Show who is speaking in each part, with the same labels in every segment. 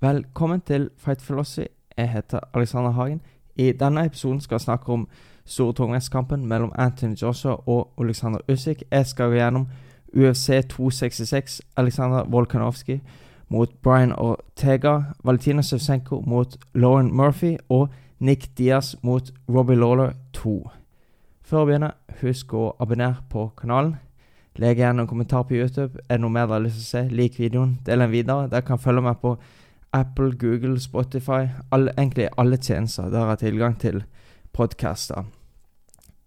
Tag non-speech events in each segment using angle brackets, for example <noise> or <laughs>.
Speaker 1: Velkommen til Fight Philosophy. Jeg heter Alexander Hagen. I denne episoden skal jeg snakke om store tungvektskampen mellom Anthony Joshua og Alexander Usyk. Jeg skal gå gjennom UFC 266, Aleksandr Volkanovskij mot Brian Ortega, Valentina Sevsenko mot Lauren Murphy og Nick Diaz mot Robbie Lawler 2. Før å begynne, husk å abonnere på kanalen. Legg gjerne en kommentar på YouTube. Er det noe mer dere har lyst til å se, lik videoen, del den videre. Dere kan følge meg på Apple, Google, Spotify. Alle, egentlig alle tjenester der har tilgang til podcaster.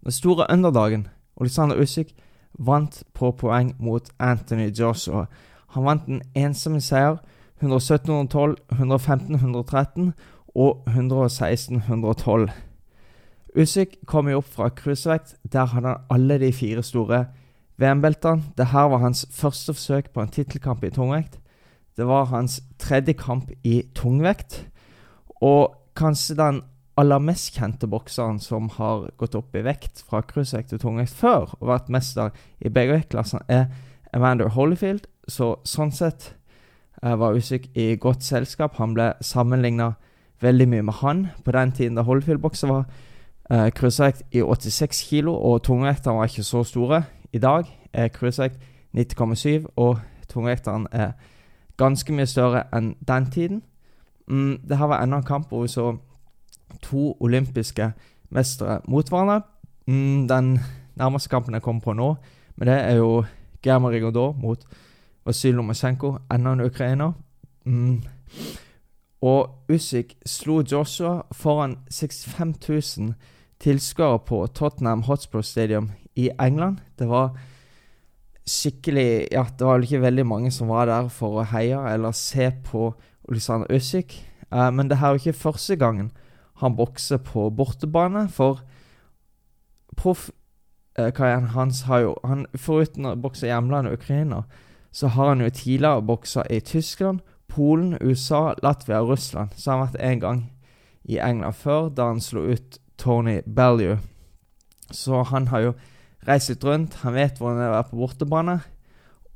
Speaker 1: Den store underdagen, Oleksandr Usyk, vant på poeng mot Anthony Joshua. Han vant en ensomme seier. 117-112, 115-113 og 116-112. Usyk kom jo opp fra cruisevekt. Der hadde han alle de fire store VM-beltene. Dette var hans første forsøk på en tittelkamp i tungvekt. Det var hans tredje kamp i tungvekt. Og kanskje den aller mest kjente bokseren som har gått opp i vekt fra cruisevekt til tungvekt før, og vært mester i begge er Evander Holyfield. Så sånn sett uh, var Usyk i godt selskap. Han ble sammenligna veldig mye med han på den tiden da Holyfield-bokser var Eh, cruisevekt i 86 kilo, og tungvektene var ikke så store. I dag er cruisevekt 90,7, og tungvektene er ganske mye større enn den tiden. Mm, det her var enda en kamp hvor vi så to olympiske mestere mot hverandre. Mm, den nærmeste kampen jeg kommer på nå, men det er jo Germa Rigodor mot Vasyl Lomasenko, enda en ukrainer. Mm. Og Usyk slo Joshua foran 65 000 tilskuere på Tottenham Hotspur Stadium i England. Det var skikkelig Ja, det var vel ikke veldig mange som var der for å heie eller se på Alexander Øsik. Uh, men det her er jo ikke første gangen han bokser på bortebane, for proffkarrieren uh, hans har jo han, Foruten å bokse i hjemlandet Ukraina, så har han jo tidligere boksa i Tyskland, Polen, USA, Latvia og Russland. Så har han vært én gang i England før, da han slo ut Tony Bellew. Så han har jo reist litt rundt. Han vet hvordan det er på bortebane.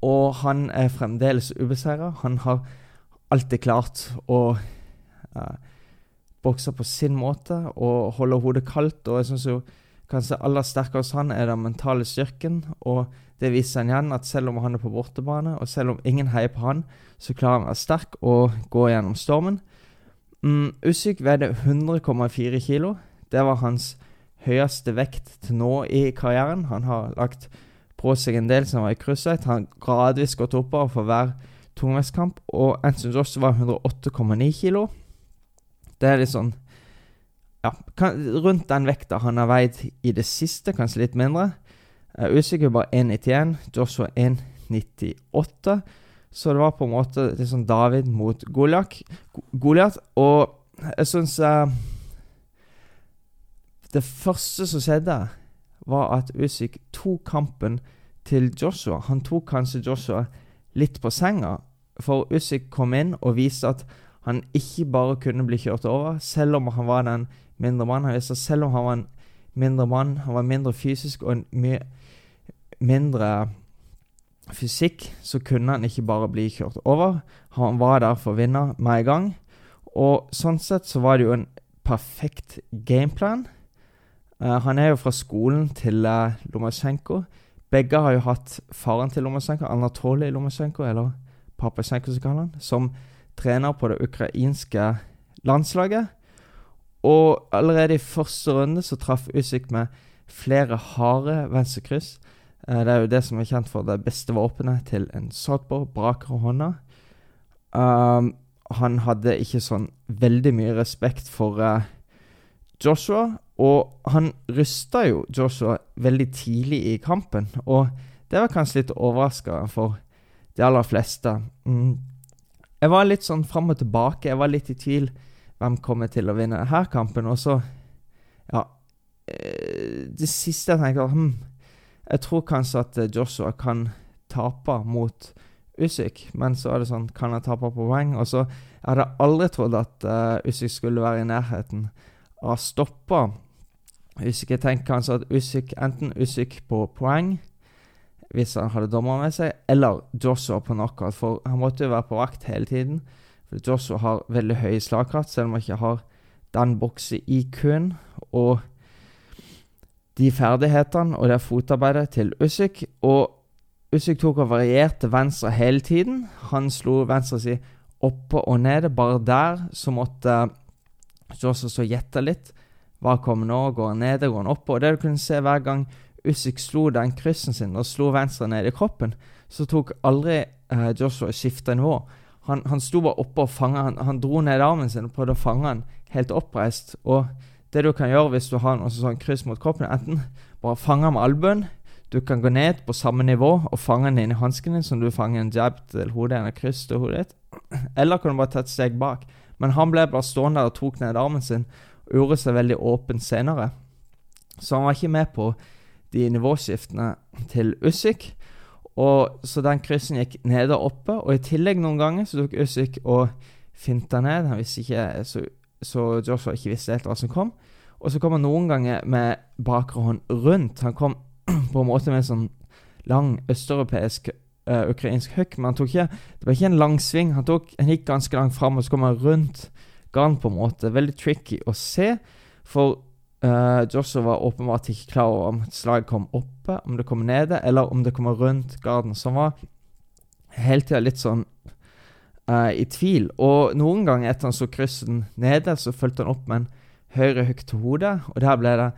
Speaker 1: Og han er fremdeles ubeseira. Han har alltid klart å uh, bokse på sin måte og holde hodet kaldt. Og jeg syns jo kanskje aller sterkere hos han er den mentale styrken. Og det viser han igjen, at selv om han er på bortebane, og selv om ingen heier på han, så klarer han å være sterk og gå gjennom stormen. Mm, Usyk veide 100,4 kilo. Det var hans høyeste vekt til nå i karrieren. Han har lagt på seg en del som var i cruisevekt. Han har gradvis gått oppover for hver tungvektskamp. Og Anson Joss var 108,9 kilo. Det er litt sånn Ja, kan, rundt den vekta han har veid i det siste, kanskje litt mindre. Uh, Usikker bare 1,91. Joshua 1,98. Så det var på en måte litt sånn David mot Goliat. Og jeg syns uh, Det første som skjedde, var at Usyk tok kampen til Joshua. Han tok kanskje Joshua litt på senga, for Usyk kom inn og viste at han ikke bare kunne bli kjørt over, selv om han var den mindre mannen. Han visste at selv om han var en mindre mann, han var mindre fysisk og en mye mindre fysikk, så kunne han ikke bare bli kjørt over. Han var der for å vinne med en gang. Og sånn sett så var det jo en perfekt gameplan. Uh, han er jo fra skolen til uh, Lomachenko. Begge har jo hatt faren til Lomachenko, Anatoly Lomachenko, eller Papasjenko som kaller han, som trener på det ukrainske landslaget. Og allerede i første runde så traff Usyk med flere harde venstrekryss. Uh, det er jo det som er kjent for det beste våpenet til en southbow, braker og hånda. Um, han hadde ikke sånn veldig mye respekt for uh, Joshua, og han rysta jo Joshua veldig tidlig i kampen. Og det var kanskje litt overraskende for de aller fleste. Mm. Jeg var litt sånn fram og tilbake. Jeg var litt i tvil hvem kommer til å vinne denne kampen. Og så Ja. Eh, det siste jeg tenkte, var hm, Jeg tror kanskje at Joshua kan tape mot Usyk, men så er det sånn Kan han tape på poeng? Og så Jeg hadde aldri trodd at uh, Usyk skulle være i nærheten av å stoppe Usyk. Jeg tenker kanskje at Usyk enten Usyk på poeng hvis han hadde dommer med seg, eller Joshua på knockout. For han måtte jo være på vakt hele tiden. For Joshua har veldig høy slagkraft, selv om han ikke har den bokse-IQ-en og de ferdighetene og det fotarbeidet til Usyk. Og Usyk tok og varierte venstre hele tiden. Han slo venstre si oppe og nede. Bare der så måtte Joshua så gjetta litt. Hva kommer nå? Går han ned, går han opp? Og det du kunne se hver gang Usyk slo den kryssen sin og slo venstre ned i kroppen, så tok aldri uh, Joshua skifta nivå. Han, han sto bare oppe og fanga han, han, dro ned armen sin og prøvde å fange han helt oppreist. Og det du kan gjøre hvis du har en sånn kryss mot kroppen, enten bare fange med albuen Du kan gå ned på samme nivå og fange den inn i hansken din som du fanger en jab til hodet eller kryss til hodet ditt. Eller kan du bare ta et steg bak. Men han ble bare stående der og tok ned armen sin og gjorde seg veldig åpen senere. Så han var ikke med på de nivåskiftene til Usyk. Og Så den kryssen gikk nede og oppe, og i tillegg noen ganger så tok Usyk og finta ned. Han visste ikke, så, så Joshua ikke visste helt hva som kom. Og så kom han noen ganger med bakre hånd rundt. Han kom <clears throat> på en måte med en sånn lang østeuropeisk uh, ukrainsk hook, men han tok ikke, det var ikke en lang sving. Han, tok, han gikk ganske langt fram, og så kom han rundt garn på en måte. Veldig tricky å se, for Uh, Joshua var åpenbart ikke klar over om slaget kom oppe, om det kom nede, eller om det kommer rundt garden. Han var hele tida litt sånn uh, i tvil. Og noen ganger etter han så kryssen nede, så fulgte han opp med en høyre hook til hodet, og der ble det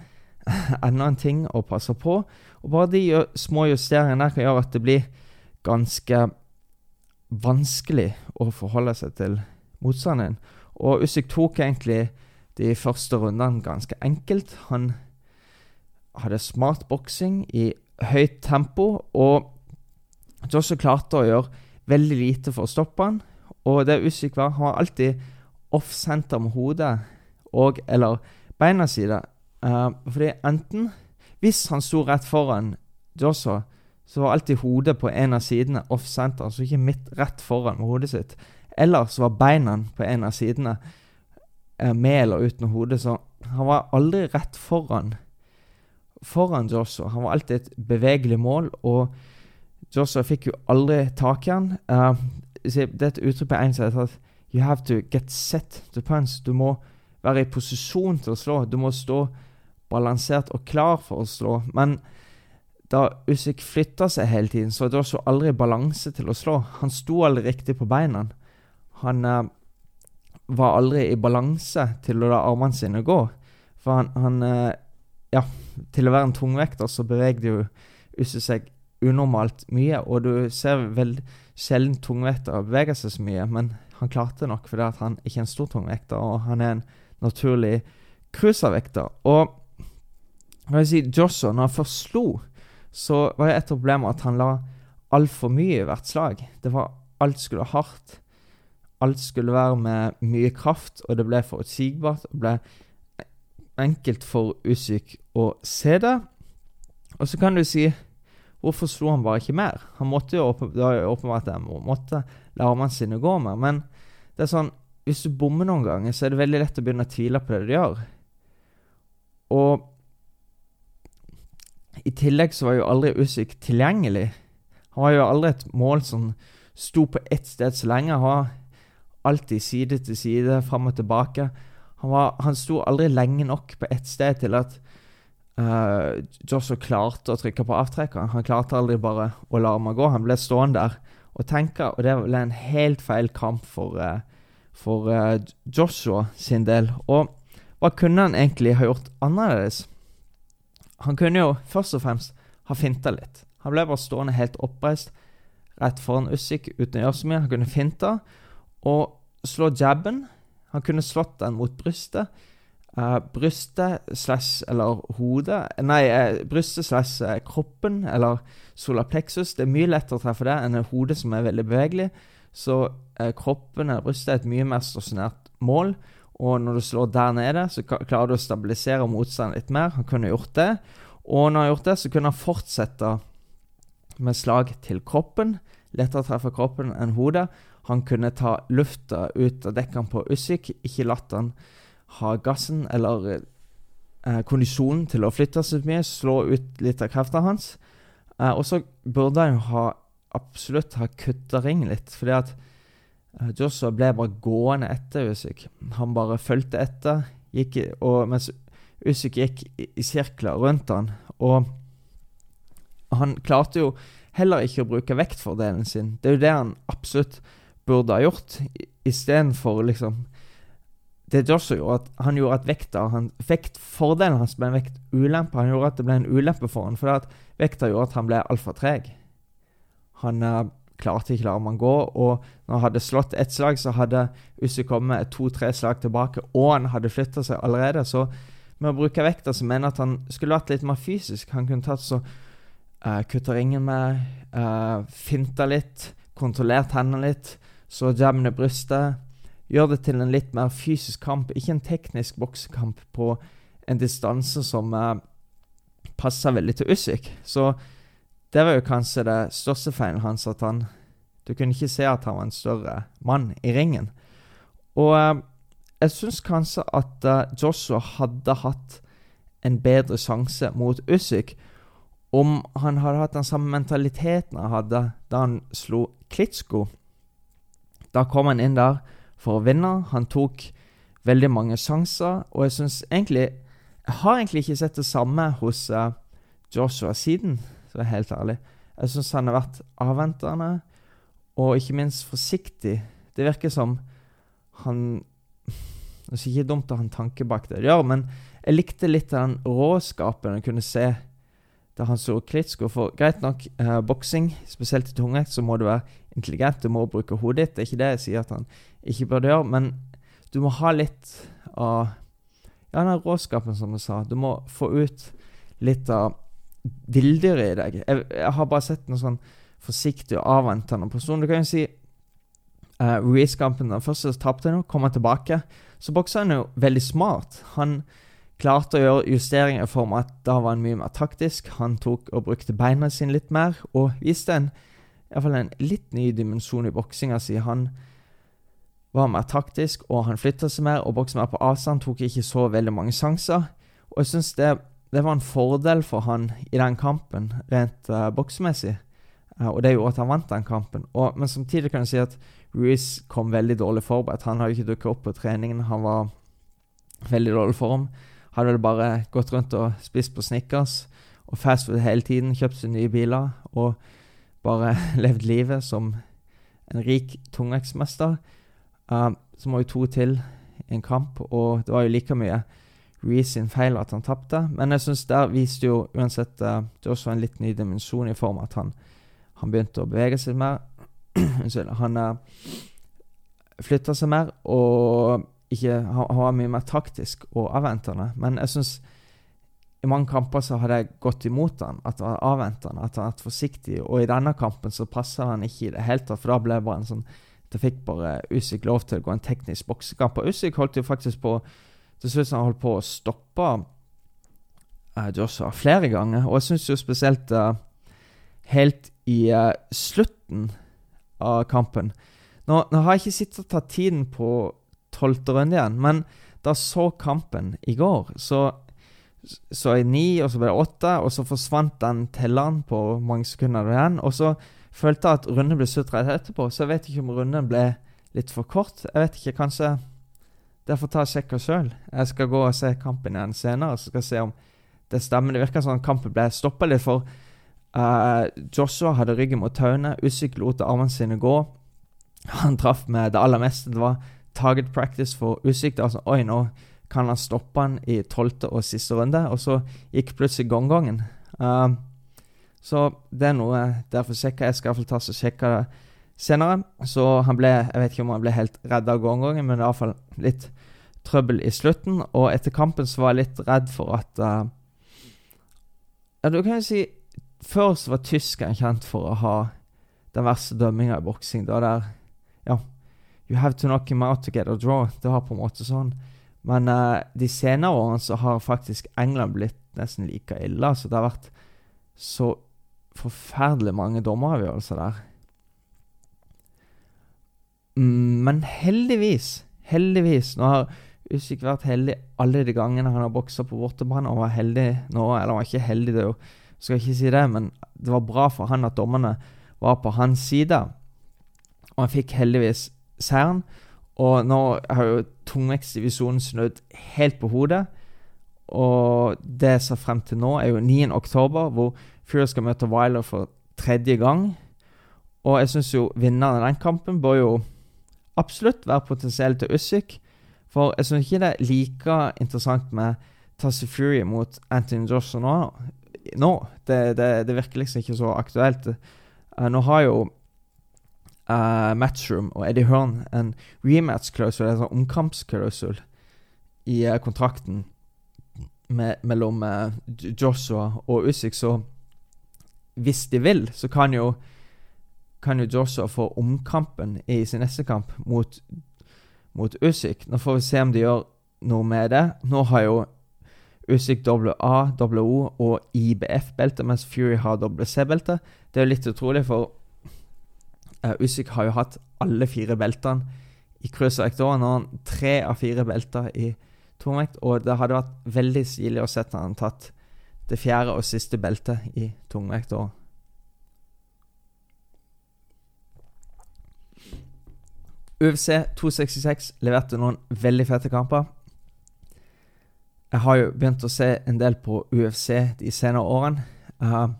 Speaker 1: <laughs> enda en ting å passe på. Og bare de små justeringene der kan gjøre at det blir ganske vanskelig å forholde seg til motstanderen. Og Usyk tok egentlig de første rundene ganske enkelt. Han hadde smart boksing i høyt tempo, og Joshua klarte å gjøre veldig lite for å stoppe han. Og det Usyk var, han var alltid off-center med hodet og eller beina sine. Uh, fordi enten Hvis han sto rett foran Joshua, så var alltid hodet på en av sidene off-center, altså ikke midt rett foran med hodet sitt. Eller så var beina på en av sidene med eller uten hodet, så han var aldri rett foran foran Joshua. Han var alltid et bevegelig mål, og Joshua fikk jo aldri tak i han. Uh, det er et uttrykk på engelsk som heter You have to get set to punch. Du må være i posisjon til å slå. Du må stå balansert og klar for å slå. Men da Usyk flytta seg hele tiden, så var så aldri balanse til å slå. Han sto aldri riktig på beina. Han uh, var aldri i balanse til å la armene sine gå. For han, han eh, Ja, til å være en tungvekter så bevegde jo Usik seg unormalt mye. Og du ser vel sjelden tungvektere bevege seg så mye, men han klarte nok fordi at han ikke er en stor tungvekter, og han er en naturlig cruiservekter. Og hva jeg si, Joshua, når han først slo, så var det et problem at han la altfor mye i hvert slag. Det var Alt skulle være hardt alt skulle være med mye kraft, og det ble forutsigbart. Det ble enkelt for Usyk å se det. Og så kan du si Hvorfor slo han bare ikke mer? Han måtte jo jo åpenbart det, måtte la armene sine gå mer. Men det er sånn hvis du bommer noen ganger, så er det veldig lett å begynne å tvile på det du gjør. Og i tillegg så var jo aldri Usyk tilgjengelig. Han var jo aldri et mål som sto på ett sted så lenge. Han var alltid side til side, fram og tilbake. Han, var, han sto aldri lenge nok på ett sted til at uh, Joshua klarte å trykke på avtrekkeren. Han klarte aldri bare å la meg gå. Han ble stående der og tenke, og det ble en helt feil kamp for, uh, for uh, Joshua sin del. Og hva kunne han egentlig ha gjort annerledes? Han kunne jo først og fremst ha finta litt. Han ble bare stående helt oppreist rett foran Usyk uten å gjøre så mye. Han kunne finta og slå jabben. Han kunne slått den mot brystet. Uh, brystet slash eller hodet Nei, uh, brystet slash uh, kroppen eller solaplexus. Det er mye lettere å treffe det enn hodet som er veldig bevegelig. Så kroppen eller brystet er et mye mer stasjonært mål. Og når du slår der nede, så klarer du å stabilisere motstanden litt mer. Han kunne gjort det. Og når han har gjort det, så kunne han fortsette med slag til kroppen. Lettere å treffe kroppen enn hodet. Han kunne ta lufta ut av dekkene på Usyk, ikke latt han ha gassen eller eh, kondisjonen til å flytte seg mye, slå ut litt av kreftene hans. Eh, og så burde han jo ha absolutt ha kutta ringen litt, fordi at Joshua ble bare gående etter Usyk. Han bare fulgte etter, gikk, og mens Usyk gikk i, sirkler rundt han. Og han klarte jo heller ikke å bruke vektfordelen sin. Det er jo det han absolutt burde ha gjort, istedenfor liksom Det Joshua gjorde, at han gjorde at vekta han, Vektfordelen hans ble en vektulempe. Han gjorde at det ble en ulempe for han, fordi at vekta gjorde at han ble altfor treg. Han klarte ikke la man gå, og når han hadde slått ett slag, så hadde Ussi kommet to-tre slag tilbake, og han hadde flytta seg allerede. Så med å bruke vekta så mener jeg at han skulle vært litt mer fysisk. Han kunne tatt så uh, kutta ringen med, uh, finta litt, kontrollert hendene litt så jamne brystet. Gjør det til en litt mer fysisk kamp, ikke en teknisk boksekamp på en distanse som uh, passer veldig til Usyk. Så det var jo kanskje det største feilen hans, at han Du kunne ikke se at han var en større mann i ringen. Og eh, jeg syns kanskje at eh, Joshua hadde hatt en bedre sjanse mot Usyk om han hadde hatt den samme mentaliteten han hadde da han slo Klitschko. Da kom han inn der for å vinne. Han tok veldig mange sjanser, og jeg syns egentlig Jeg har egentlig ikke sett det samme hos uh, Joshua siden, er jeg helt ærlig. Jeg syns han har vært avventende og ikke minst forsiktig. Det virker som han Det er ikke dumt å ha en tanke bak det gjør, men jeg likte litt av den råskapen jeg kunne se da han så Klitsko. For greit nok, eh, boksing, spesielt i tungvekt, så må du være intelligent. Du må bruke hodet ditt. Det er ikke det jeg sier at han ikke burde gjøre, men du må ha litt av ja, den råskapen, som du sa. Du må få ut litt av villdyret i deg. Jeg, jeg, har bare sett noe sånn forsiktig og avventende person. Du kan jo si uh, Ruiz-kampen Den første tapte nå, kommer tilbake. Så boksa han jo veldig smart. Han klarte å gjøre justeringer i form av at da var han mye mer taktisk. Han tok og brukte beina sine litt mer, og viste en iallfall en litt ny dimensjon i boksinga si. Han var mer taktisk, og han flytta seg mer og boksa mer på avstand. Tok ikke så veldig mange sjanser. Og jeg syns det, det, var en fordel for han i den kampen, rent uh, boksemessig. Uh, og det gjorde at han vant den kampen. Og, men samtidig kan jeg si at Ruiz kom veldig dårlig forberedt. Han hadde ikke dukket opp på treningen. Han var veldig dårlig form. Hadde vel bare gått rundt og spist på Snickers og fastfood hele tiden. Kjøpt seg nye biler. og bare <laughs> levd livet som en rik tungvektsmester. Uh, så må jo to til i en kamp, og det var jo like mye Reece sin feil at han tapte. Men jeg syns der viste jo uansett uh, det også en litt ny dimensjon i form av at han, han begynte å bevege seg mer. <clears throat> Unnskyld. Han uh, flytta seg mer og ikke, han, han, var mye mer taktisk og avventende. Men jeg syns i mange kamper så hadde jeg gått imot han, at han var avventende, at han var forsiktig. Og i denne kampen så passer han ikke i det hele tatt, for da ble det bare en sånn Det fikk bare Usyk lov til å gå en teknisk boksekamp. Og Usyk holdt jo faktisk på Til slutt han holdt på å stoppe uh, Joshua flere ganger. Og jeg syns jo spesielt uh, helt i uh, slutten av kampen nå, nå, har jeg ikke sittet og tatt tiden på tolvte runde igjen, men da så kampen i går, så så i ni, og så ble det åtte, og så forsvant den telleren på mange sekunder igjen. Og så følte jeg at runden ble slutt rett etterpå, så jeg vet ikke om runden ble litt for kort. Jeg vet ikke, kanskje Det får ta og sjekke sjøl. Jeg skal gå og se kampen igjen senere, så skal jeg se om det stemmer. Det virker som kampen ble stoppa litt, for uh, Joshua hadde ryggen mot tauene. Usyk lot armene sine gå. Han traff med det aller meste. Det var target practice for Usyk. Altså, sånn Oi, nå kan han stoppe han i tolvte og siste runde, og så gikk plutselig gongongen. Uh, så det er noe derfor sjekker. Jeg skal iallfall ta og sjekke det senere. Så han ble Jeg vet ikke om han ble helt redd av gongongen, men iallfall litt trøbbel i slutten. Og etter kampen så var jeg litt redd for at uh, Ja, du kan jo si Før så var tyskeren kjent for å ha den verste dømminga i boksing. Var der Ja, you have to knock him out to get a draw. Det var på en måte sånn. Men uh, de senere årene så har faktisk England blitt nesten like ille. Så det har vært så forferdelig mange dommeravgjørelser der. Mm, men heldigvis, heldigvis Nå har Usyk vært heldig alle de gangene han har boksa på bortebane. Og var heldig nå, eller han var ikke heldig, det jo, skal ikke si det, men det var bra for han at dommerne var på hans side. Og han fikk heldigvis seieren. Og nå har jo tungvektsdivisjonen snudd helt på hodet. Og det jeg ser frem til nå, er jo 9. oktober, hvor Fury skal møte Wyler for tredje gang. Og jeg syns jo vinneren av den kampen bør jo absolutt være potensiell til Usyk. For jeg syns ikke det er like interessant med Tassi Fury mot Anthony Joshua nå. nå. Det, det, det, virker liksom ikke så aktuelt. Uh, nå har jo uh, Matchroom og Eddie Hearn en rematch-klausul, en sånn omkampsklausul, i uh, kontrakten med, mellom Joshua og Usyk, så hvis de vil, så kan jo kan jo Joshua få omkampen i sin neste kamp mot, mot Usyk. Nå får vi se om de gjør noe med det. Nå har jo Usyk WA, WO og IBF-belte, mens Fury har WC-belte. Det er jo litt utrolig, for uh, Usyk har jo hatt alle fire beltene i cruiservekt òg. Nå har han tre av fire belter i tungvekt, og det hadde vært veldig stilig å sette han tatt det fjerde og siste beltet i tungvekt òg. UFC 266 leverte noen veldig fete kamper. Jeg har jo begynt å se en del på UFC de senere årene. Uh,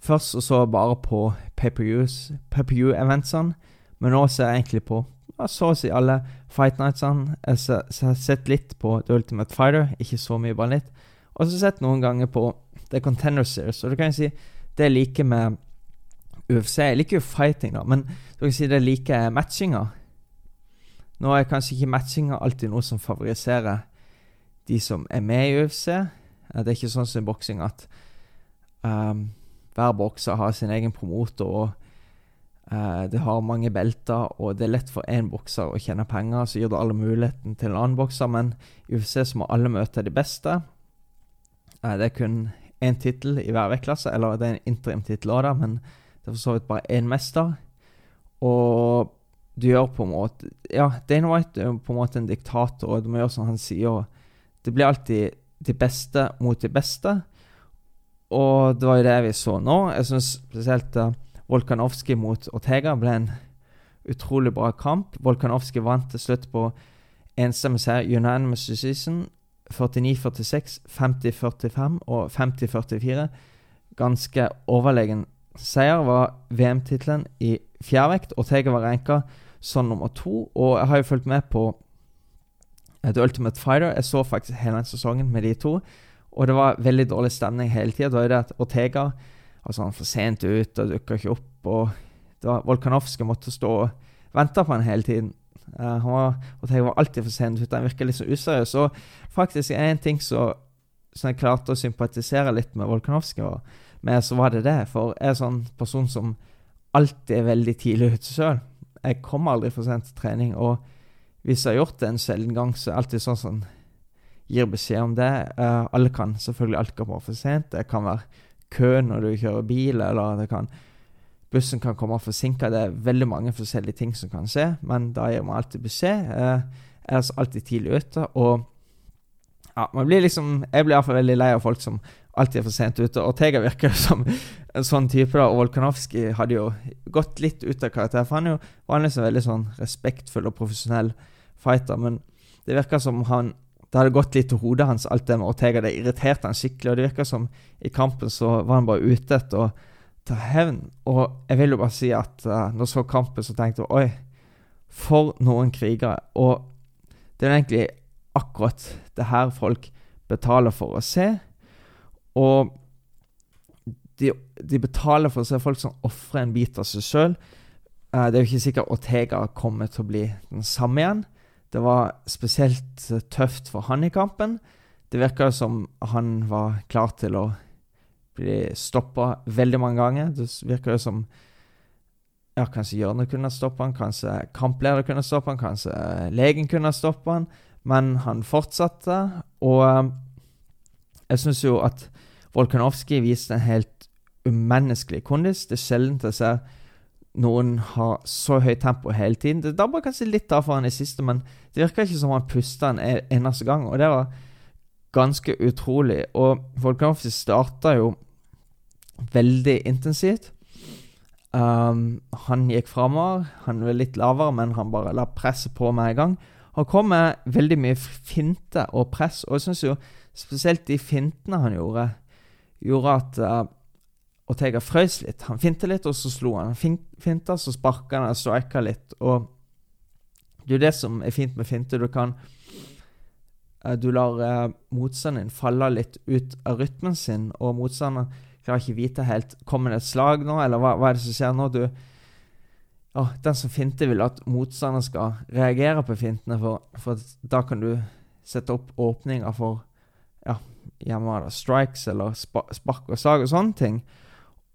Speaker 1: først så jeg bare på pay-per-view-eventsene, men nå ser jeg egentlig på så å si alle fight nightsene. Jeg har sett litt på The Ultimate Fighter, ikke så mye, bare litt. Og så har jeg sett noen ganger på The Contender Series, og du kan jo si det jeg liker med UFC Jeg liker jo fighting, da, men du kan si det jeg liker matchinga. Nå er kanskje ikke matchinga alltid noe som favoriserer de som er med i UFC. Det er ikke sånn som i boksing at um, hver bokser har sin egen promotor. og uh, Det har mange belter, og det er lett for én bokser å tjene penger. Så gir det alle muligheten til en annen bokser, men i UFC så må alle møte de beste. Uh, det er kun én tittel i hver vektklasse, eller det er en interimtittel òg, men det er for så vidt bare én mester. Og du gjør på en måte Ja, Dane White er på en måte en diktator, og du må gjøre som han sier. Det blir alltid de beste mot de beste, og det var jo det vi så nå. Jeg syns spesielt uh, Volkanovski mot Ortega ble en utrolig bra kamp. Volkanovski vant til slutt på enstemmig seier, unanimous decision. 49-46, 50-45 og 50-44. Ganske overlegen seier var VM-tittelen i fjærvekt. Ortega var renka som nummer to. Og jeg har jo fulgt med på The Ultimate Fighter. Jeg så faktisk hele sesongen med de to. Og det var veldig dårlig stemning hele tida. Det var det at Ortega var sånn for sent ut og dukka ikke opp. Og det var Volkanovskij måtte stå og vente på han hele tiden. Uh, han var, Ortega var alltid for sent ute. Han virka litt så useriøs. Og faktisk er en ting som jeg klarte å sympatisere litt med Volkanovskij med, så var det det. For jeg er sånn person som alltid er veldig tidlig ute sjøl. Jeg kommer aldri for sent til trening. Og hvis jeg har gjort det en sjelden gang, så er det alltid sånn som gir beskjed om det. Uh, alle kan selvfølgelig alltid komme for sent. Det kan være kø når du kjører bil, eller det kan bussen kan komme forsinka. Det er veldig mange forskjellige ting som kan skje, men da gir man alltid beskjed. Uh, er altså alltid tidlig ute, og ja, man blir liksom Jeg blir iallfall veldig lei av folk som alltid for sent ute. Ortega virker <laughs> som en sånn type, da. Og Volkanovskij hadde jo gått litt ut av karakter. For han er jo vanligvis en veldig sånn respektfull og profesjonell fighter. Men det virker som han det hadde gått litt til hodet hans, alt det med Ortega. Det irriterte han skikkelig. Og det virker som i kampen så var han bare ute etter å ta hevn. Og jeg vil jo bare si at uh, når jeg så kampen, så tenkte jeg oi, for noen krigere. Og det er egentlig akkurat det her folk betaler for å se. Og de, de, betaler for å se folk som ofrer en bit av seg sjøl. Uh, det er jo ikke sikkert Ortega kommer til å bli den samme igjen. Det var spesielt tøft for han i kampen. Det virka som han var klar til å bli stoppa veldig mange ganger. Det virka som ja, kanskje hjørnet kunne stoppe han, kanskje kampleder kunne stoppe han, kanskje legen kunne stoppe han, men han fortsatte. Og uh, jeg syns jo at Volkanovskij viste en helt umenneskelig kondis. Det er sjelden jeg ser noen ha så høyt tempo hele tiden. Det dabba kanskje litt av for han i siste, men det virka ikke som han pusta en e- eneste gang. Og det var ganske utrolig. Og Volkanovskij starta jo veldig intensivt. Um, han gikk framover. Han var litt lavere, men han bare la presset på med en gang. Han kom med veldig mye finte og press, og jeg syns jo spesielt de fintene han gjorde, gjorde at uh, Ortega frøs litt. Han finte litt, og så slo han. Han finta, så sparka han og strika litt. Og det er jo det som er fint med finte. Du kan uh, Du lar uh, motstanderen falle litt ut av rytmen sin, og motstanderen klarer ikke vite helt Kommer det et slag nå, eller hva, hva er det som skjer nå? Du ja, Den som finter, vil at motstanderen skal reagere på fintene, for, for da kan du sette opp åpninger for ja, hjemme strikes eller spark og slag og sånne ting.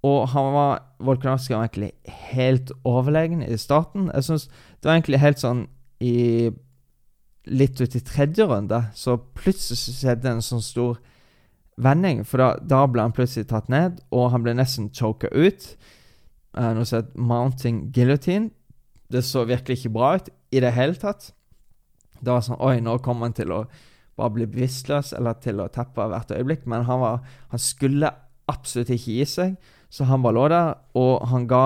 Speaker 1: Og han var Volkanovskij var egentlig helt overlegen i starten. Jeg synes det var egentlig helt sånn i Litt ut i tredje runde, så plutselig skjedde en sånn stor vending. For da, da, ble han plutselig tatt ned, og han ble nesten choka ut. Uh, noe som het mounting guillotine. Det så virkelig ikke bra ut i det hele tatt. Det var sånn Oi, nå kommer han til å bare bli bevisstløs eller til å teppe hvert øyeblikk. Men han, var, han skulle absolutt ikke gi seg, så han bare lå der, og han ga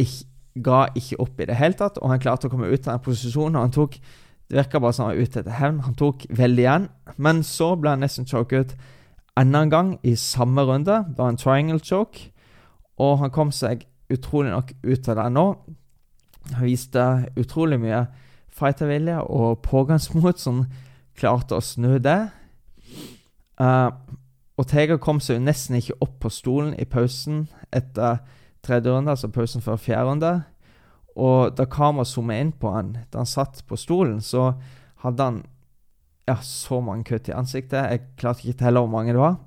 Speaker 1: ikke, ga ikke opp i det hele tatt. Og han klarte å komme ut av den posisjonen. og han tok det virka bare som han var ute etter hevn. Han tok veldig igjen, men så ble han nesten choket ut enda en gang i samme runde. Det var en triangle choke, og han kom seg utrolig nok ut av det nå. Han viste utrolig mye fightervilje og pågangsmot som klarte å snu det. Uh, Ortega kom seg jo nesten ikke opp på stolen i pausen etter tredje runde, altså pausen før fjerde runde. Og da kameraet zoomet inn på han da han satt på stolen, så hadde han ja, så mange kutt i ansiktet. Jeg klarte ikke telle hvor mange det var.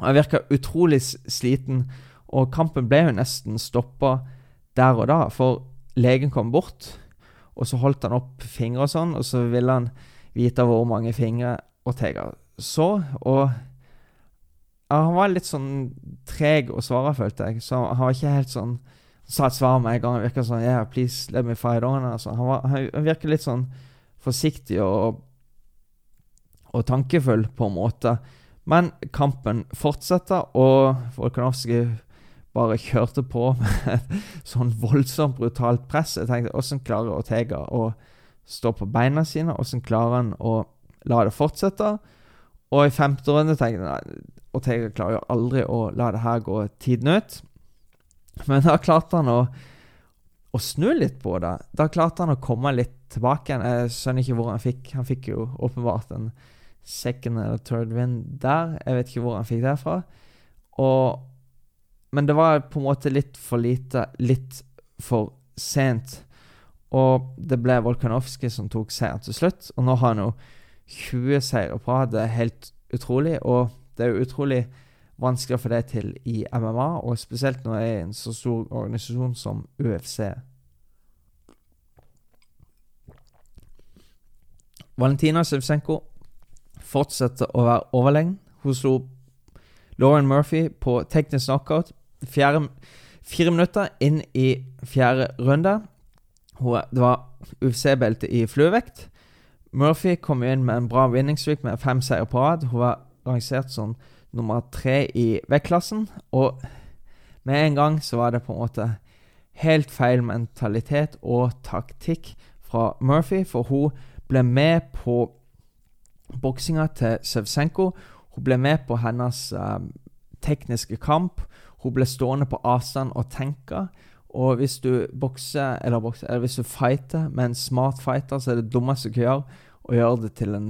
Speaker 1: Jeg virka utrolig sliten, og kampen ble jo nesten stoppa der og da. For legen kom bort, og så holdt han opp fingre og sånn, og så ville han vite hvor mange fingre Ortega så. Og ja, han var litt sånn treg å svare, følte jeg. Så han var ikke helt sånn Han sa et svar med en gang. Han virka sånn Yeah, please let me fight on. Altså. Han, var, han virker litt sånn forsiktig og og tankefull, på en måte. Men kampen fortsetter, og Volkanovskij bare kjørte på med <laughs> et sånn voldsomt brutalt press. Jeg tenkte, Hvordan klarer Ortega å stå på beina sine? åssen klarer han å la det fortsette? Og i femte runde tenkte jeg at Ortega klarer jo aldri å la det her gå tiden ut. Men da klarte han å, å snu litt på det. Da klarte han å komme litt tilbake. Jeg skjønner ikke hvor han fikk Han fikk jo åpenbart en second eller third win der. Jeg vet ikke hvor han fikk det fra. Og, men det var på en måte litt for lite, litt for sent. Og det ble Volkanovskij som tok seieren til slutt. Og nå har han jo 20 seire på rad. Det er helt utrolig. Og det er jo utrolig vanskelig å få det til i MMA, og spesielt når det er en så stor organisasjon som UFC. Valentina Sivsenko fortsetter å være overlegen. Hun slo Lauren Murphy på teknisk knockout fire, fire minutter inn i fjerde runde. Det var UFC-belte i fluevekt. Murphy kom inn med en bra winning streak med fem seier på rad. Hun var rangert som nummer tre i vektklassen. Og med en gang så var det på en måte helt feil mentalitet og taktikk fra Murphy, for hun ble med på boksinga til Sevsenko. Hun ble med på hennes uh, tekniske kamp. Hun ble stående på avstand og tenke. Og hvis du bokser, eller, bokser, eller hvis du fighter med en smart fighter, så er det dummeste du kan gjøre, å gjøre det til en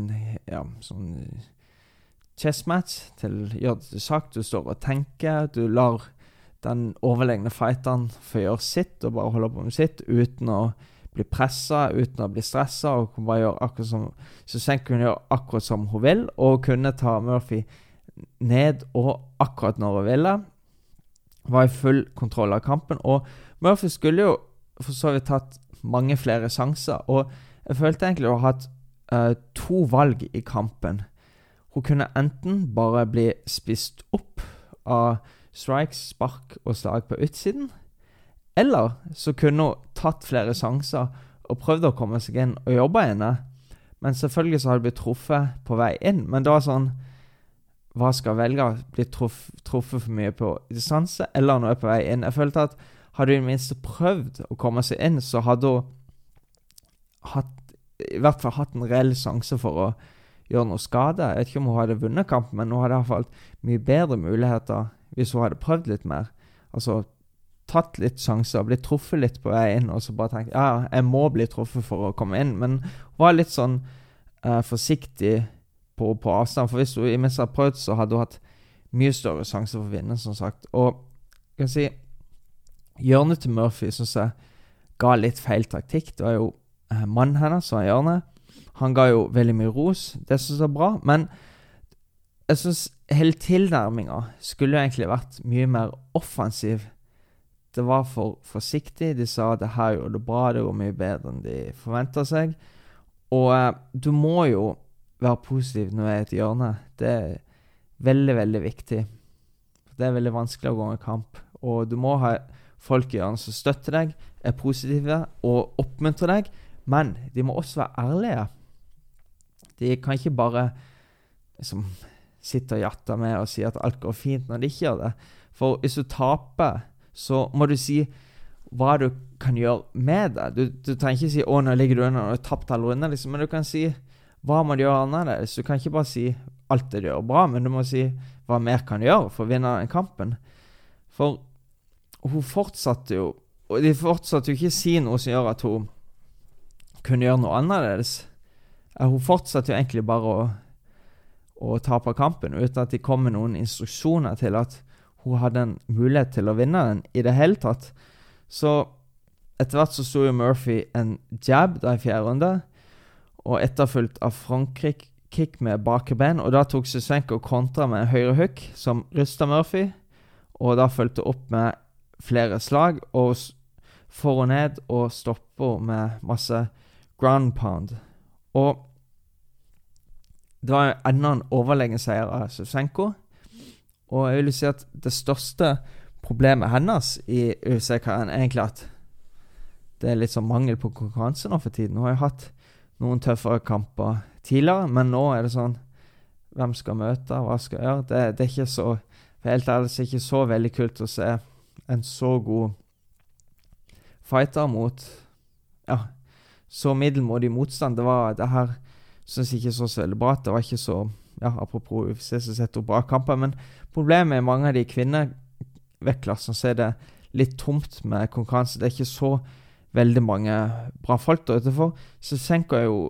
Speaker 1: ja, sånn chess match. Til, gjør det til sak. Du står og tenker. Du lar den overlegne fighteren få gjøre sitt og bare holde på med sitt uten å bli pressa uten å bli stressa, og kunne bare gjøre akkurat som Susanne kunne gjøre akkurat som hun vil, og kunne ta Murphy ned og akkurat når hun ville. Var i full kontroll av kampen. Og Murphy skulle jo for så vidt tatt mange flere sjanser, og jeg følte egentlig å ha hatt uh, to valg i kampen. Hun kunne enten bare bli spist opp av strikes, spark og slag på utsiden, eller så kunne hun tatt flere sjanser og prøvd å komme seg inn og jobbe inne. Men selvfølgelig så hadde hun blitt truffet på vei inn. Men det var sånn hva skal jeg velge? Bli truffet for mye på distanse, eller når jeg er på vei inn? Jeg følte at hadde hun i det minste prøvd å komme seg inn, så hadde hun hatt, i hvert fall hatt en reell sjanse for å gjøre noe skade. Jeg vet ikke om hun hadde vunnet kampen, men hun hadde iallfall mye bedre muligheter hvis hun hadde prøvd litt mer. Altså tatt litt sjanser, blitt truffet litt på vei inn, og så bare tenkt ja, jeg må bli truffet for å komme inn. Men hun var litt sånn uh, forsiktig på, på, avstand. For hvis hun imens hadde prøvd, så hadde hun hatt mye større sjanse for å vinne, som sagt. Og jeg kan si Hjørnet til Murphy syns jeg ga litt feil taktikk. Det var jo eh, mannen hennes som var hjørnet. Han ga jo veldig mye ros. Det syns jeg er bra. Men jeg syns hele tilnærminga skulle jo egentlig vært mye mer offensiv. Det var for forsiktig. De sa at det her gjorde det bra, det går mye bedre enn de forventa seg. Og eh, du må jo være positiv når jeg er i et hjørne. Det er veldig, veldig viktig. Det er veldig vanskelig å gå en kamp. Og du må ha folk i hjørnet som støtter deg, er positive og oppmuntrer deg. Men de må også være ærlige. De kan ikke bare liksom, sitte og jatte med og si at alt går fint, når de ikke gjør det. For hvis du taper, så må du si hva du kan gjøre med det. Du, du trenger ikke si 'Å, nå ligger du under og har tapt alle runde', liksom. men du kan si hva må du gjøre annerledes. Du kan ikke bare si alt det du gjør bra, men du må si hva mer kan du gjøre for å vinne den kampen. For hun fortsatte jo Og de fortsatte jo ikke å si noe som gjør at hun kunne gjøre noe annerledes. Hun fortsatte jo egentlig bare å, å tape kampen uten at de kom med noen instruksjoner til at hun hadde en mulighet til å vinne den i det hele tatt. Så etter hvert så sto jo Murphy en jab da i fjerde runde, og etterfulgt av Frankrike kick med bakeben. Og da tok Susenko kontra med en høyre hook som rysta Murphy, og da fulgte opp med flere slag og for og ned og stopper med masse ground pound. Og det var enda en overlegen seier av Susenko. Og jeg vil si at det største problemet hennes i UFC-karrieren er egentlig at det er litt sånn mangel på konkurranse nå for tiden. Hun har hatt noen tøffere kamper tidligere, men nå er det sånn Hvem skal møte, hva skal gjøre? Det, det er ikke så Helt ærlig ikke så veldig kult å se en så god fighter mot Ja, så middelmådig motstand. Det var det her syns ikke så så veldig bra Det var ikke så ja, Apropos UFC, så setter hun bra kamper. Men problemet er mange av de kvinnevektklassene, så er det litt tomt med konkurranse. Det er ikke så veldig mange bra folk der ute Sjusjenko er jo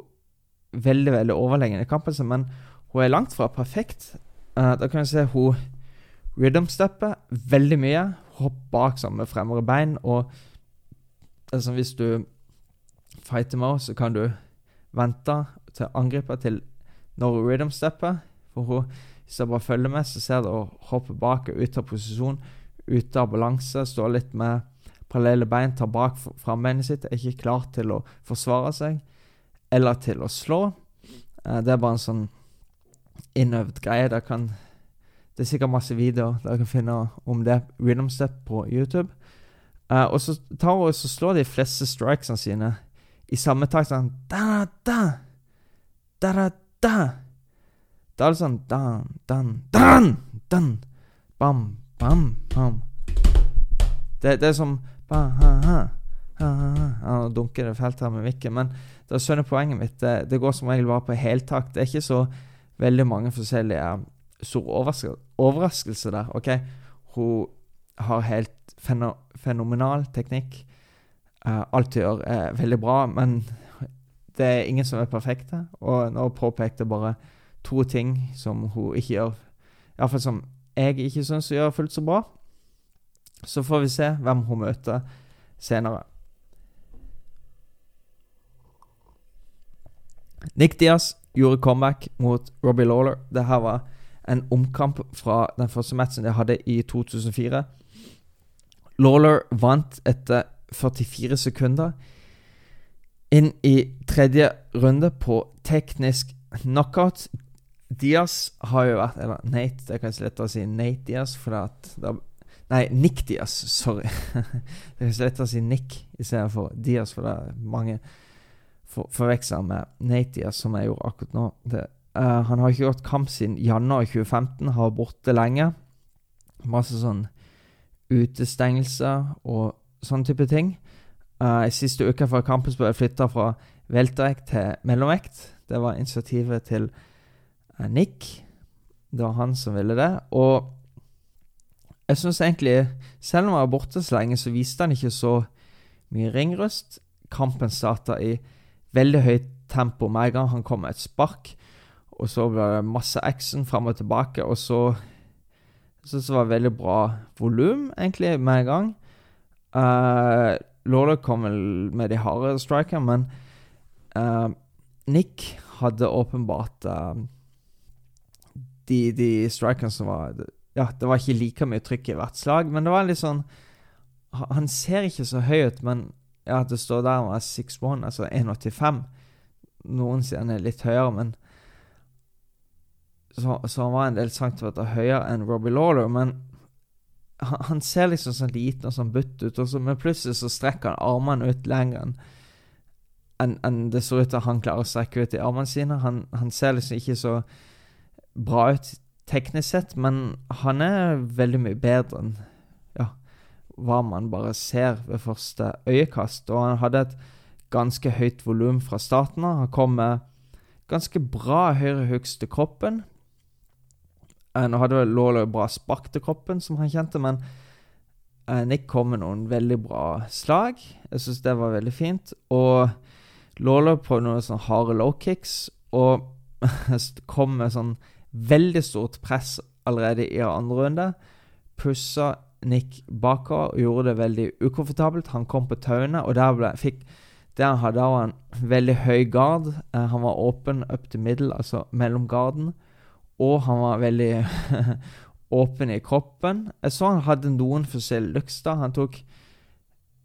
Speaker 1: veldig veldig overlegen i kampen men hun er langt fra perfekt. Uh, da kan vi se hun rhythm-stepper veldig mye. Hopper bak sammen med fremre bein. Og altså, hvis du fighter med henne, så kan du vente til angriper til når hun rhythm-stepper. For hun, hvis jeg bare følger med, så ser du å hoppe bak og ut av posisjon, ute av balanse, stå litt med parallelle bein, tar bak frambeinet sitt, er ikke klar til å forsvare seg eller til å slå. Uh, det er bare en sånn innøvd greie. Det, kan, det er sikkert masse videoer dere kan finne om det. Rhythm Step på YouTube. Uh, og så tar hun og slår de fleste strikesene sine i samme takt. Sånn da, da, da, da, da. Det er sånn dan, dan, dan, dan. Bam, bam, bam. Det, det er som ba, ha, ha, ha, ha. Nå dunker det fælt her med mikken, men er skjønner poenget mitt. Det, det, går som regel bare på heltakt. Det er ikke så veldig mange forskjellige store overraskelser der. OK, hun har helt fenomenal teknikk. Uh, alt hun gjør, er veldig bra, men det er ingen som er perfekte. Og nå påpekte bare to ting som hun ikke gjør Iallfall som jeg ikke syns hun gjør fullt så bra. Så får vi se hvem hun møter senere. Nick Diaz gjorde comeback mot Robbie Lawler. Dette var en omkamp fra den første matchen de hadde i 2004. Lawler vant etter 44 sekunder. Inn i tredje runde på teknisk knockout. Diaz har jo vært Eller Nate, det er kanskje lettere å si Nate Diaz, for det, det Nei, Nick Diaz. Sorry. <laughs> det er så lett å si Nick istedenfor Diaz, for det er mange for, forveksler med Nate Diaz, som jeg gjorde akkurat nå. Det Uh, han har ikke gått kamp siden januar 2015, har vært borte lenge. Masse sånn utestengelser og sånne type ting. Uh, siste uka før kampen ble jeg flytta fra veltevekt til mellomvekt. Det var initiativet til uh, Nick. Det var han som ville det. Og jeg syns egentlig, selv om han var borte så lenge, så viste han ikke så mye ringrøst. Kampen starta i veldig høyt tempo med en gang han kom med et spark. Og så ble det masse action fram og tilbake, og så syns det var veldig bra volum, egentlig, med en gang. Uh, Lawler kom vel med de harde strikerne, men uh, Nick hadde åpenbart uh, de, de strikerne som var Ja, det var ikke like mye trykk i hvert slag, men det var litt sånn Han ser ikke så høy ut, men ja, det står der han var 6'1, altså 1,85. Noen sier han er litt høyere, men så, så, han var en del centimeter høyere enn Robbie Lawler. Men han, han ser liksom sånn liten og sånn butt ut, så, men plutselig så strekker han armene ut lenger enn en, en det ser ut til han klarer å strekke ut i armene sine. Han, han, ser liksom ikke så bra ut teknisk sett, men han er veldig mye bedre enn ja, hva man bare ser ved første øyekast. Og han hadde et ganske høyt volum fra starten av. Han kom med ganske bra høyre hooks til kroppen. Uh, nå hadde Lawler bra spark til kroppen, som han kjente, men uh, Nick kom med noen veldig bra slag. Jeg syns det var veldig fint. Og Lawler prøvde noen sånne harde low kicks, og <laughs> kom med sånn veldig stort press allerede i andre runde. Pussa Nick bakover og gjorde det veldig ukomfortabelt. Han kom på tauene, og der ble, fikk der hadde han veldig høy gard. Eh, han var åpen up to middle, altså mellom garden. Og han var veldig <laughs> åpen i kroppen. Jeg så han hadde noen forskjellige looks. da. Han tok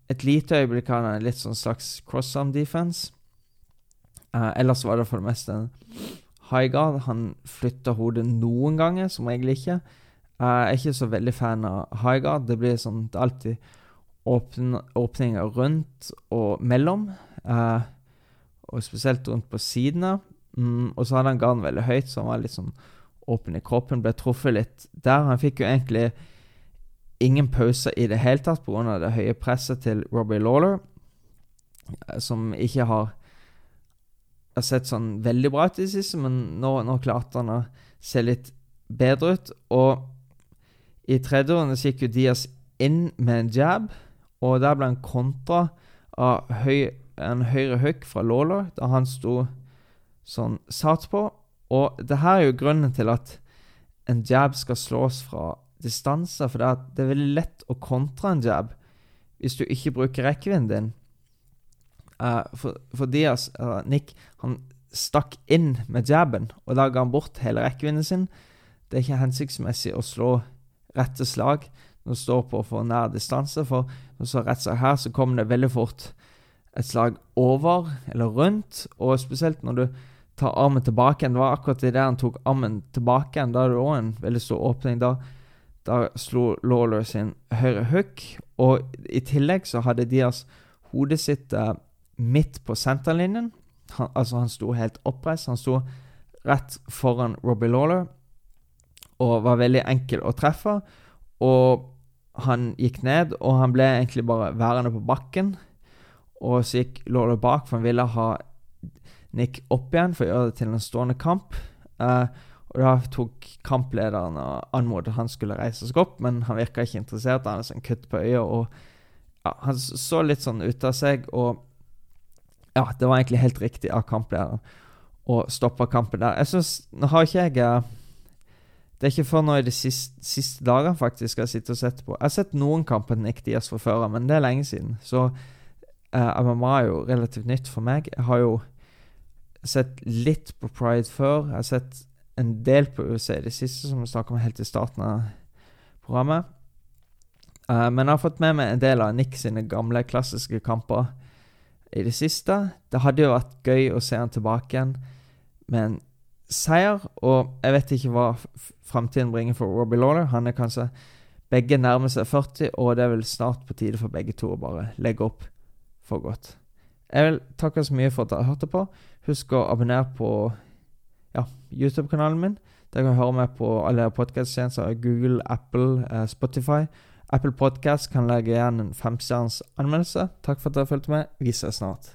Speaker 1: et lite øyeblikk av en litt sånn slags cross-arm defense. Eh, ellers var det for det meste en high guard. Han flytter hodet noen ganger, som regel ikke. Jeg er ikke så veldig fan av Highgard. Det blir sånn alltid åpne, åpninger rundt og mellom. Eh, og spesielt rundt på sidene. Mm, og så hadde han garden veldig høyt, så han var litt sånn åpen i kroppen, ble truffet litt der. Han fikk jo egentlig ingen pauser i det hele tatt pga. det høye presset til Robbie Lawler, eh, som ikke har, har sett sånn veldig bra ut i det siste, men nå, nå, klarte han å se litt bedre ut. Og i tredje runde gikk jo Diaz inn med en jab, og der ble han kontra av høy, en høyre hook fra Lawler, da han sto sånn satt på. Og det her er jo grunnen til at en jab skal slås fra distanse, for det er, det er veldig lett å kontra en jab hvis du ikke bruker rekkevidden din. Uh, for, for Diaz, uh, Nick, han stakk inn med jabben, og da ga han bort hele rekkevidden sin. Det er ikke hensiktsmessig å slå rette slag når du står på for nær distanse, for når du står rett slag her, så kommer det veldig fort et slag over eller rundt, og spesielt når du tar armen tilbake igjen. Det var akkurat idet han tok armen tilbake igjen, da er det òg en veldig stor åpning. Da, da slo Lawler sin høyre hook, og i tillegg så hadde Diaz hodet sitt uh, midt på senterlinjen. Han, altså, han sto helt oppreist. Han sto rett foran Robbie Lawler og var veldig enkel å treffe. Og han gikk ned, og han ble egentlig bare værende på bakken. Og så gikk Lawler bak, for han ville ha Nick opp igjen for å gjøre det til en stående kamp. Uh, og Da tok kamplederen og anmodet han skulle reise seg opp, men han virka ikke interessert. Han hadde sånn kutt på øyet, og ja, han så litt sånn ut av seg. Og ja, det var egentlig helt riktig av kamplederen å stoppe kampen der. Jeg synes, Nå har ikke jeg eh, Det er ikke før nå i de siste, siste dagene faktisk jeg sitter og sett på. Jeg har sett noen kamper Nick Diaz fra før men det er lenge siden. Så uh, MMA er jo relativt nytt for meg. Jeg har jo sett litt på Pride før. Jeg har sett en del på USA i det siste, som vi snakket om helt i starten av programmet. Uh, men jeg har fått med meg en del av Nick sine gamle, klassiske kamper i det siste. Det hadde jo vært gøy å se han tilbake igjen med en seier. Og jeg vet ikke hva framtiden bringer for Robbie Lawler. Han er kanskje begge nærmer seg 40, og det er vel snart på tide for begge to å bare legge opp for godt. Jeg vil takke så mye for at dere hørte på. Husk å abonnere på ja, YouTube-kanalen min. Der kan høre meg på alle podkasttjenester. Google, Apple, eh, Spotify. Apple Podcast kan legge igjen en femstjerners anmeldelse. Takk for at dere fulgte med. Vi ses snart.